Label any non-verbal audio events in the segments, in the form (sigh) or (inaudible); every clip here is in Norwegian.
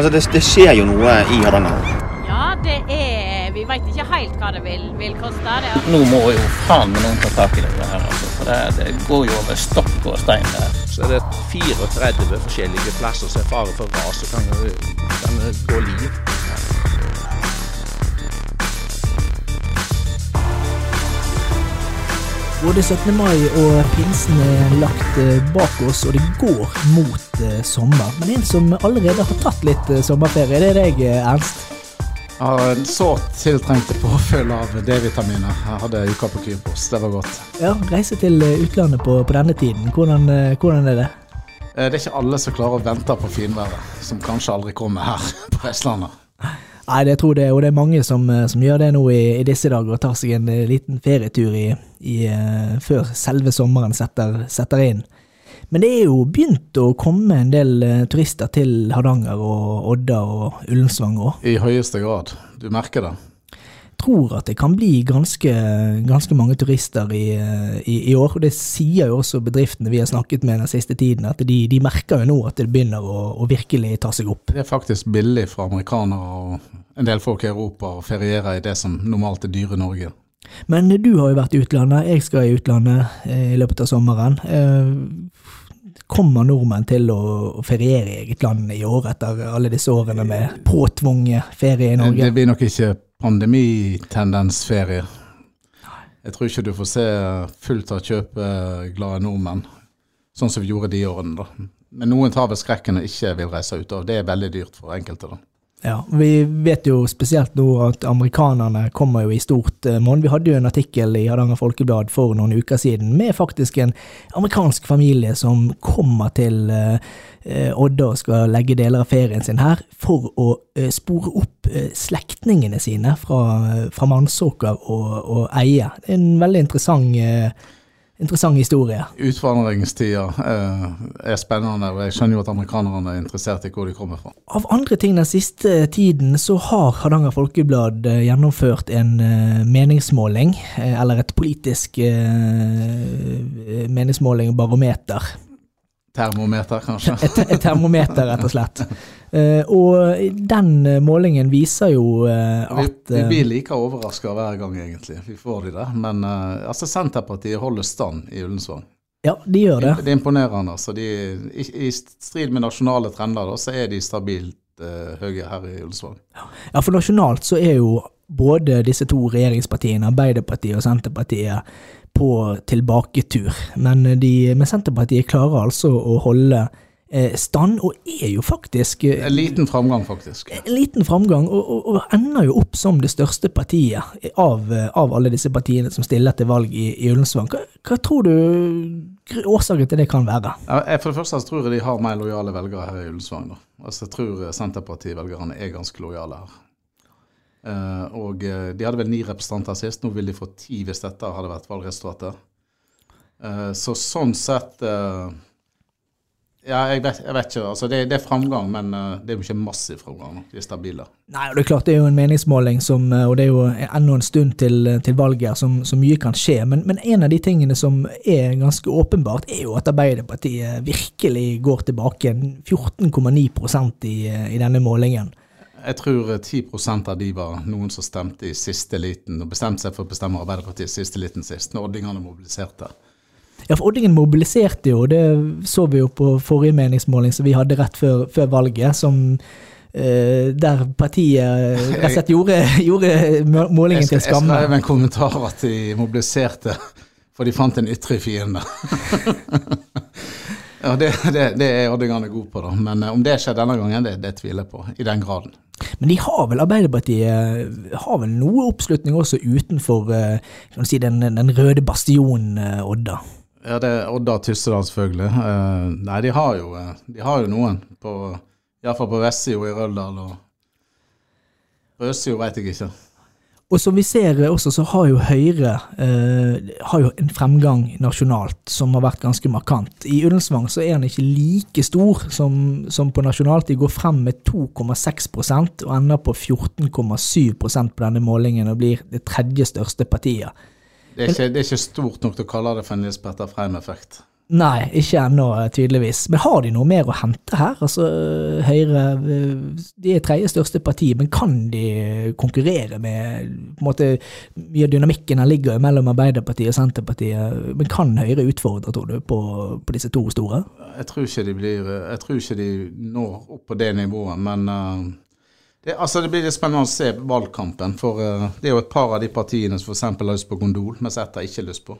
Altså, det, det skjer jo noe i Hardanger. Ja, det er Vi veit ikke helt hva det vil, vil koste. Det. Nå må jo faen meg noen ta tak i det her, altså. For det, det går jo over stokk og stein der. Så er det 34 forskjellige plasser som er fare for ras og kan, kan gå liv. Både 17. mai og pinsen er lagt eh, bak oss, og det går mot eh, sommer. Men en som allerede har tatt litt eh, sommerferie, det er deg, Ernst. Jeg har en sårt tiltrengte påfyll av D-vitaminer. Jeg hadde uka på Kypros. Det var godt. Ja, Reise til utlandet på, på denne tiden. Hvordan, hvordan er det? Det er ikke alle som klarer å vente på finværet, som kanskje aldri kommer her (laughs) på Vestlandet. Nei, det tror jeg, og det er mange som, eh, som gjør det nå i, i disse dager, og tar seg en eh, liten ferietur i, i, eh, før selve sommeren setter, setter inn. Men det er jo begynt å komme en del turister til Hardanger og Odda og Ullensvang òg. I høyeste grad. Du merker det. Tror at det kan bli ganske, ganske mange turister i, i, i år. og Det sier jo også bedriftene vi har snakket med den siste tiden, at de, de merker jo nå at det begynner å, å virkelig ta seg opp. Det er faktisk billig for amerikanere og en del folk i Europa å feriere i det som normalt er dyre Norge. Men du har jo vært i utlandet, jeg skal i utlandet eh, i løpet av sommeren. Eh, kommer nordmenn til å feriere i eget land i år, etter alle disse årene med påtvunget ferie i Norge? Det blir nok ikke pandemitendensferie. Jeg tror ikke du får se fullt av kjøpeglade nordmenn, sånn som vi gjorde de årene. da. Men noen tar ved skrekken og ikke vil reise ut, og det er veldig dyrt for enkelte. da. Ja, Vi vet jo spesielt nå at amerikanerne kommer jo i stort eh, monn. Vi hadde jo en artikkel i Hardanger Folkeblad for noen uker siden med faktisk en amerikansk familie som kommer til eh, eh, Odda og skal legge deler av ferien sin her for å spore opp slektningene sine fra, fra Mannsåker og, og Eie. En veldig interessant, interessant historie. Utvandringstida eh, er spennende, og jeg skjønner jo at amerikanerne er interessert i hvor de kommer fra. Av andre ting den siste tiden så har Hardanger Folkeblad eh, gjennomført en eh, meningsmåling, eh, eller et politisk meningsmåling, barometer. Termometer, kanskje. Et, et termometer, rett og slett. (laughs) Eh, og den eh, målingen viser jo at Vi, at vi eh, blir like overraska hver gang, egentlig. Vi får de det. Men eh, altså, Senterpartiet holder stand i Ullensvang. Ja, de gjør det. Det er imponerende. altså. De, i, I strid med nasjonale trender da, så er de stabilt uh, høye her i Ullensvang. Ja, for nasjonalt så er jo både disse to regjeringspartiene, Arbeiderpartiet og Senterpartiet, på tilbaketur. Men, de, men Senterpartiet klarer altså å holde eh, stand, og er jo faktisk eh, En liten framgang, faktisk. en liten framgang, og, og, og ender jo opp som det største partiet av, eh, av alle disse partiene som stiller til valg i, i Ullensvang. Hva, hva tror du årsaken til det kan være? Ja, jeg- For det første tror jeg de har mer lojale velgere her i Ullensvang. Altså, Jeg tror eh, Senterparti-velgerne er ganske lojale her. Uh, og eh, de hadde vel ni representanter sist, nå vil de få ti hvis dette hadde vært valgresultatet. Uh, så sånn sett eh, Ja, jeg vet, jeg vet ikke. altså det, det er framgang, men eh, det er jo ikke massiv framgang. De er stabile. Nei, og det er klart det er jo en meningsmåling, som, eh, og det er jo ennå en stund til, til valget, som, som mye kan skje. Men, men en av de tingene som er ganske åpenbart, er jo at Arbeiderpartiet virkelig går tilbake. 14,9% i, i denne målingen. Jeg tror eh, 10% av de var noen som stemte i siste liten, og bestemte seg for å bestemme Arbeiderpartiet i siste liten sist, når ordningene mobiliserte. Ja, for Oddingen mobiliserte jo, det så vi jo på forrige meningsmåling som vi hadde rett før, før valget, som Uh, der partiet rett og slett gjorde, (laughs) gjorde målingen til skamme. jeg skrev en kommentar at de mobiliserte, for de fant en ytre fiende. (laughs) ja, det, det, det er oddingene god på, da. Men eh, om det skjer denne gangen, det, det tviler jeg på. I den graden. Men de har vel, Arbeiderpartiet har vel noe oppslutning også utenfor eh, si, den, den røde bastionen Odda. Ja, det er Odda og Tyssedal, selvfølgelig. Eh, nei, de har jo, eh, de har jo noen. på Iallfall på vestsida i Røldal. og På østsida veit jeg ikke. Og som vi ser også, så har jo Høyre eh, har jo en fremgang nasjonalt som har vært ganske markant. I Ullensvang så er den ikke like stor som, som på nasjonalt. De går frem med 2,6% og ender på 14,7% på denne målingen og blir det tredje største partiet. Det er, ikke, det er ikke stort nok til å kalle det for en Nils Petter Freim-effekt. Nei, ikke ennå, tydeligvis. Men har de noe mer å hente her? Altså, Høyre de er tredje største parti, men kan de konkurrere med på en måte, Mye av dynamikken her ligger mellom Arbeiderpartiet og Senterpartiet. Men kan Høyre utfordre, tror du, på, på disse to store? Jeg tror blir Jeg tror ikke de når opp på det nivået, men eh, det, altså det blir litt spennende å se valgkampen. For eh, det er jo et par av de partiene som f.eks. har lyst på Gondol, mens ett har ikke lyst på.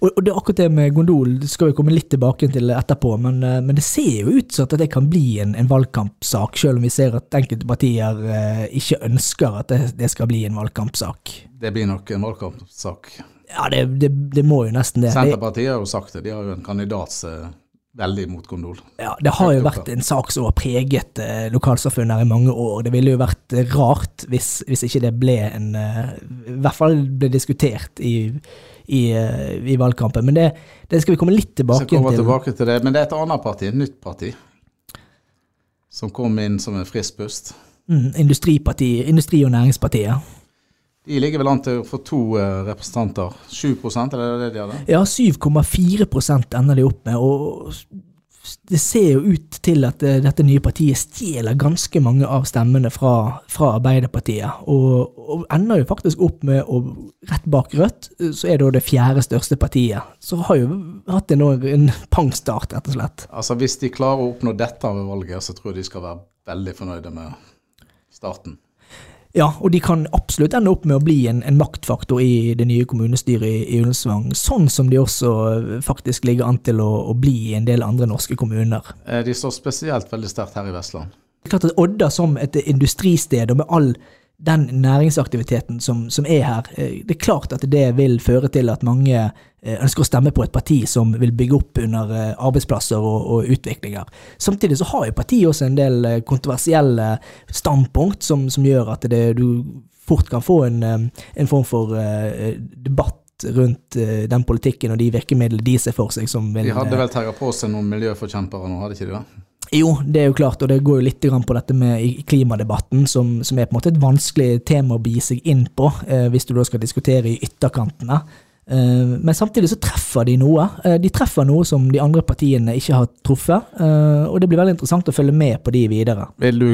Og, og det er akkurat det med gondol det skal vi komme litt tilbake til etterpå, men, eh, men det ser jo ut som at det kan bli en, en valgkampsak, selv om vi ser at enkelte partier eh, ikke ønsker at det, det, skal bli en valgkampsak. Det blir nok en valgkampsak. Ja, det, det, det må jo nesten det. Senterpartiet har jo sagt det. De har jo en kandidat som veldig mot gondol. Ja, det har jo vært en sak som har preget eh, lokalsamfunnet her i mange år. Det ville jo vært rart hvis, hvis ikke det ble en eh, I hvert fall ble diskutert i i, eh, i valgkampen. Men det, det, skal vi komme litt tilbake til. tilbake til det. Men det er et annet parti, et nytt parti, som kom inn som en frisk pust. Mm, industriparti, Industri- og Næringspartiet. De ligger vel an til å få to uh, representanter. 7% eller er det det de hadde? Ja, 7,4 ender de opp med. Og det ser jo ut til at uh, dette nye partiet stjeler ganske mange av stemmene fra, fra Arbeiderpartiet. Og, og, ender jo faktisk opp med å Rett bak Rødt, uh, så er det det fjerde største partiet. Så har jo hatt en, en pangstart, rett og slett. Altså Hvis de klarer å oppnå dette ved valget, så tror jeg de skal være veldig fornøyde med starten. Ja, og de kan absolutt ende opp med å bli en, en maktfaktor i det nye kommunestyret i, i Ullensvang, sånn som de også eh, faktisk ligger an til å, å, bli i en del andre norske kommuner. Eh, de står spesielt veldig sterkt her i Vestland. Klart at Odda som et industristed, og med all den næringsaktiviteten som, som, er her, eh, det er klart at det vil føre til at mange eh, ønsker å stemme på et parti som vil bygge opp under eh, arbeidsplasser og, og utviklinger. Samtidig så har jo partiet også en del kontroversielle standpunkt som, som gjør at det, du fort kan få en, en form for debatt rundt den politikken og de virkemidlene de ser for seg som vil De hadde vel tatt på seg noen miljøforkjempere nå, hadde ikke de det? Jo, det er jo klart, og det går jo litt på dette med klimadebatten, som, som, er på en måte et vanskelig tema å begi seg inn på, eh, hvis du da skal diskutere i ytterkantene. Eh, men samtidig så treffer de noe. Eh, de treffer noe som de andre partiene ikke har truffet, eh, og det blir veldig interessant å følge med på de videre. Vil du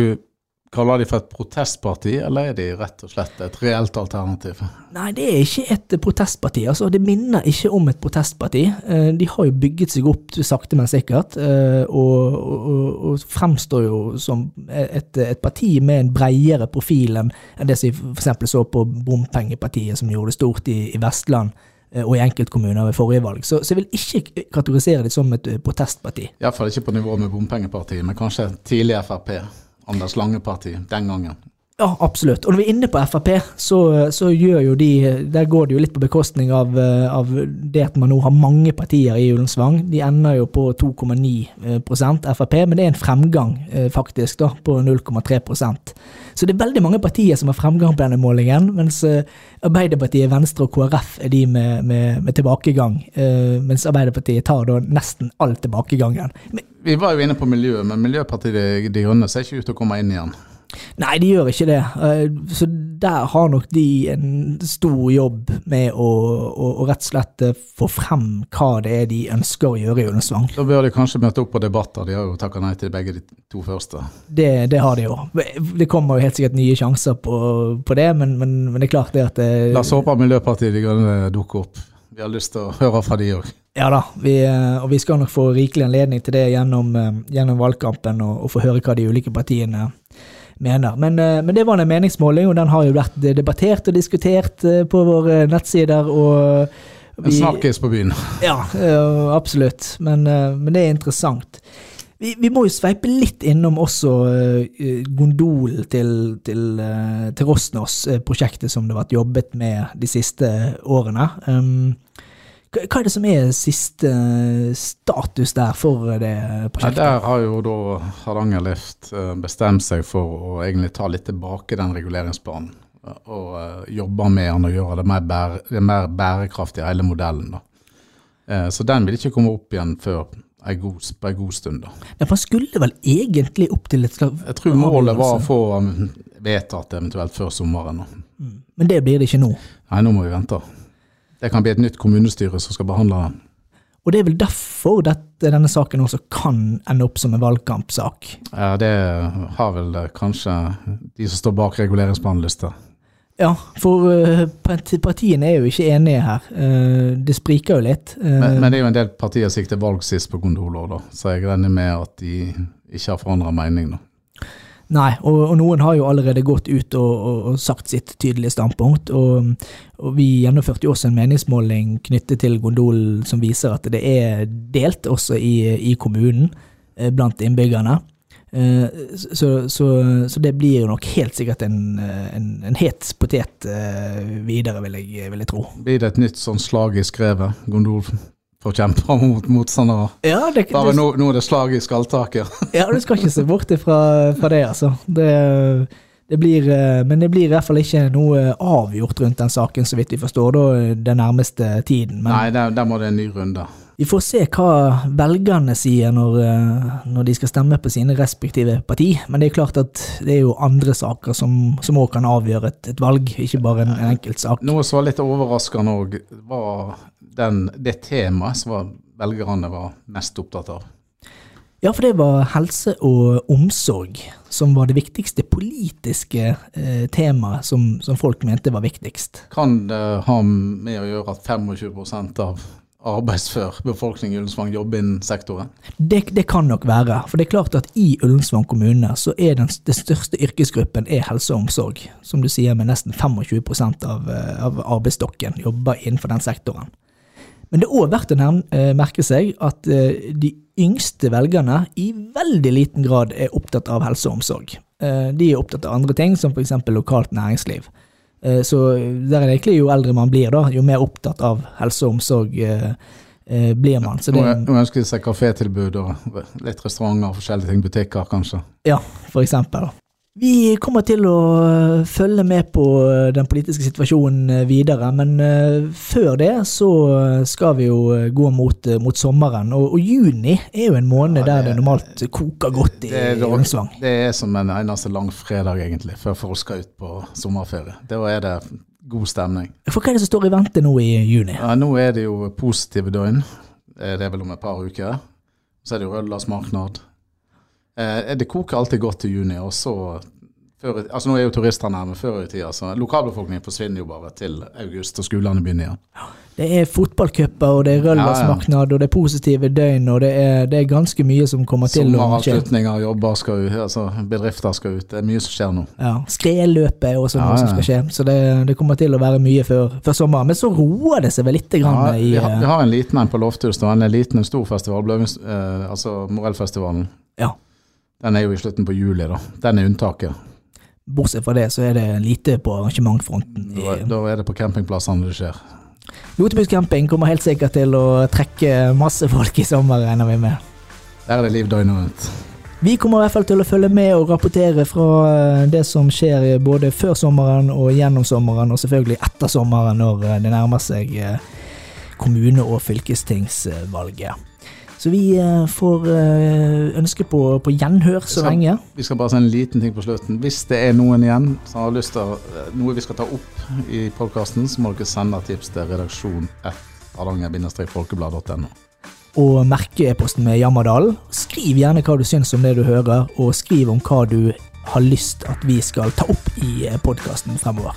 Kaller de for et protestparti, eller er de rett og slett et reelt alternativ? Nei, det er ikke et protestparti. altså Det minner ikke om et protestparti. Eh, de har jo bygget seg opp sakte, men sikkert, eh, og, og, og fremstår jo som et, et, parti med en bredere profil enn det som vi f.eks. så på Bompengepartiet, som gjorde det stort i, i Vestland eh, og i enkeltkommuner ved forrige valg. Så, så, jeg vil ikke kategorisere det som et protestparti. Iallfall ikke på nivå med Bompengepartiet, men kanskje tidlig Frp. Anders Lange-partiet den gangen. Ja, absolutt. Og når vi er inne på Frp, så, så, gjør jo de Der går det jo litt på bekostning av, eh, av det at man nå har mange partier i Ullensvang. De ender jo på 2,9% Frp, men det er en fremgang eh, faktisk da, på 0,3% Så det er veldig mange partier som har fremgang på denne målingen, mens eh, Arbeiderpartiet, Venstre og KrF er de med, med, med tilbakegang. Mens Arbeiderpartiet tar da nesten all tilbakegangen. Men, vi var jo inne på miljøet, men Miljøpartiet De Grønne ser ikke ut til å komme inn igjen. Nei, de gjør ikke det. Eh, så der har nok de en stor jobb med å, å, å rett og slett eh, få frem hva det er de ønsker å gjøre i Ullensvang. Da bør de kanskje møte opp på debatter, de har jo takka nei til begge de to første. Det, det, har de jo. Det kommer jo helt sikkert nye sjanser på, på det, men, men, men, det er klart det at det, La oss håpe Miljøpartiet De Grønne dukker opp. Vi har lyst til å høre fra de òg. Ja da, vi, eh, og vi skal nok få rikelig anledning til det gjennom, eh, gjennom valgkampen, og, og, få høre hva de ulike partiene mener. Men, eh, men, det var en meningsmåling, og den har jo vært debattert og diskutert på våre nettsider. og vi, En snakkes på byen. (laughs) Ja, absolutt. Men, men det er interessant. Vi, vi, må jo sveipe litt innom også gondolen til, til, til Rosnos-prosjektet som det har vært jobbet med de siste årene. Um, hva er det som er siste status der for det prosjektet? Ja, der har jo da Hardanger Lift eh, bestemt seg for å egentlig ta litt tilbake den reguleringsplanen. Og jobbe med den og gjøre det mer, bære, det mer bærekraftig, hele modellen. da. Så den vil ikke komme opp igjen før ei god, en god stund. da. Ja, For han skulle vel egentlig opp til et slags Jeg tror målet var å få vedtatt eventuelt før sommeren. Da. Mm. Men det blir det ikke nå? Nei, nå må vi vente. Det kan bli et nytt kommunestyre som skal behandle den. Og det er vel derfor dette, denne saken også kan ende opp som en valgkampsak. Ja, det har vel kanskje de som står bak reguleringsplanen lyst til. Ja, for eh, partiene er jo ikke enige her. Eh, det spriker jo litt. Eh, Men, men det er jo en del partier som gikk til valg sist på gondoler, da. Så jeg regner med at de ikke har forandra mening, da. Nei, og, og noen har jo allerede gått ut og, og, og sagt sitt tydelige standpunkt. Og, vi gjennomførte jo også en meningsmåling knyttet til gondol som viser at det er delt også i, i kommunen eh, blant innbyggerne. Eh, Så, så, så det blir nok helt sikkert en, eh, en, en het potet videre, vil jeg, vil jeg tro. Blir det et nytt sånn slag i skrevet? Gondolforkjempere (laughs) mot motstandere? Ja, det, Bare nå, nå er det slag i skalltaket. (laughs) ja, du skal ikke se bort ifra, fra det, altså. Det, det blir, eh, men det blir i hvert fall ikke noe avgjort rundt den saken, så vidt vi forstår, da, den nærmeste tiden. Men Nei, der, der må det en ny runde. vi får se hva velgerne sier når, eh, når de skal stemme på sine respektive parti. Men det er klart at det er jo andre saker som også kan avgjøre et, et valg, ikke bare en, en enkelt sak. Noe som var litt overraskende òg, var den, det temaet som var, velgerne var mest opptatt av. Ja, for det var helse og omsorg som var det viktigste politiske eh, temaet som, som folk mente var viktigst. Kan det ha med å gjøre at 25% av arbeidsfør befolkning i Ullensvang jobber innen sektoren? Det, det kan nok være, for det er klart at i Ullensvang kommune så er den, den største yrkesgruppen er helse og omsorg. Som du sier, med nesten 25% av, eh, av arbeidsstokken jobber innenfor den sektoren. Men det er òg verdt å eh, merke seg at eh, de yngste velgerne i veldig liten grad er opptatt av helse og omsorg. Eh, De er opptatt av andre ting, som f.eks. lokalt næringsliv. Så der er det egentlig jo eldre man blir, da, jo mer opptatt av helse og omsorg blir man. Så det, Nå, nå ønsker de seg kafétilbud og litt restauranter og forskjellige ting, butikker kanskje. Ja, for eksempel. Vi kommer til å øh, følge med på øh, den politiske situasjonen øh, videre, men før det så skal vi jo gå mot, mot sommeren. Og, og juni er jo en måned Ja, der det- det normalt koker godt i, Det Ullensvang. det er som en eneste lang fredag, egentlig, før folk skal ut på sommerferie. Da er det god stemning. For hva er det som står i vente nå i juni? Ja, nå er det jo positive døgn. Eh, Det er vel om et par uker. Så er det jo Rødlandsmarknad. Eh, Det koker alltid godt i juni, og så før, altså Nå er jo turistene her, men før i tida så Lokalbefolkningen forsvinner jo bare til august, og skolene begynner igjen. Det er fotballcuper, og det er Røllersmarknad, og det er positive døgn, og det er, det er ganske mye som kommer til. Sommeravslutninger, jobber skal ut, altså bedrifter skal ut. Det er mye som skjer nå. Ja, Skredløpet er også Ja, ja. som skal skje, så det, det kommer til å være mye før, før sommeren. Men så roer det seg vel litt grann Ja, vi, har, eh, vi har en liten en på Lofthus, da. en liten, en stor festival, Bløvings, eh, altså Morellfestivalen. Ja. Den er jo i slutten på juli, da. Den er unntaket. Bortsett fra det, så er det lite på arrangementfronten. Da, da er det på campingplassene det skjer. Lotebus camping kommer helt sikkert til å trekke masse folk i sommer, regner vi med. Der er det liv døgnet rundt. Vi kommer i hvert fall til å følge med og rapportere fra eh, det som skjer både før sommeren og gjennom sommeren, og selvfølgelig etter sommeren når eh, det nærmer seg eh, kommune- og fylkestingsvalget. Så vi eh, får eh, ønske på, på gjenhør så Skal- lenge. Vi skal bare si en liten ting på slutten. Hvis det er noen igjen som har lyst til eh, noe vi skal ta opp i podkasten, så må dere sende tips til redaksjon 1 hardanger-folkeblad.no. og merke e-posten med Jammerdalen. Skriv gjerne hva du syns om det du hører, og skriv om hva du har lyst at vi skal ta opp i podkasten fremover.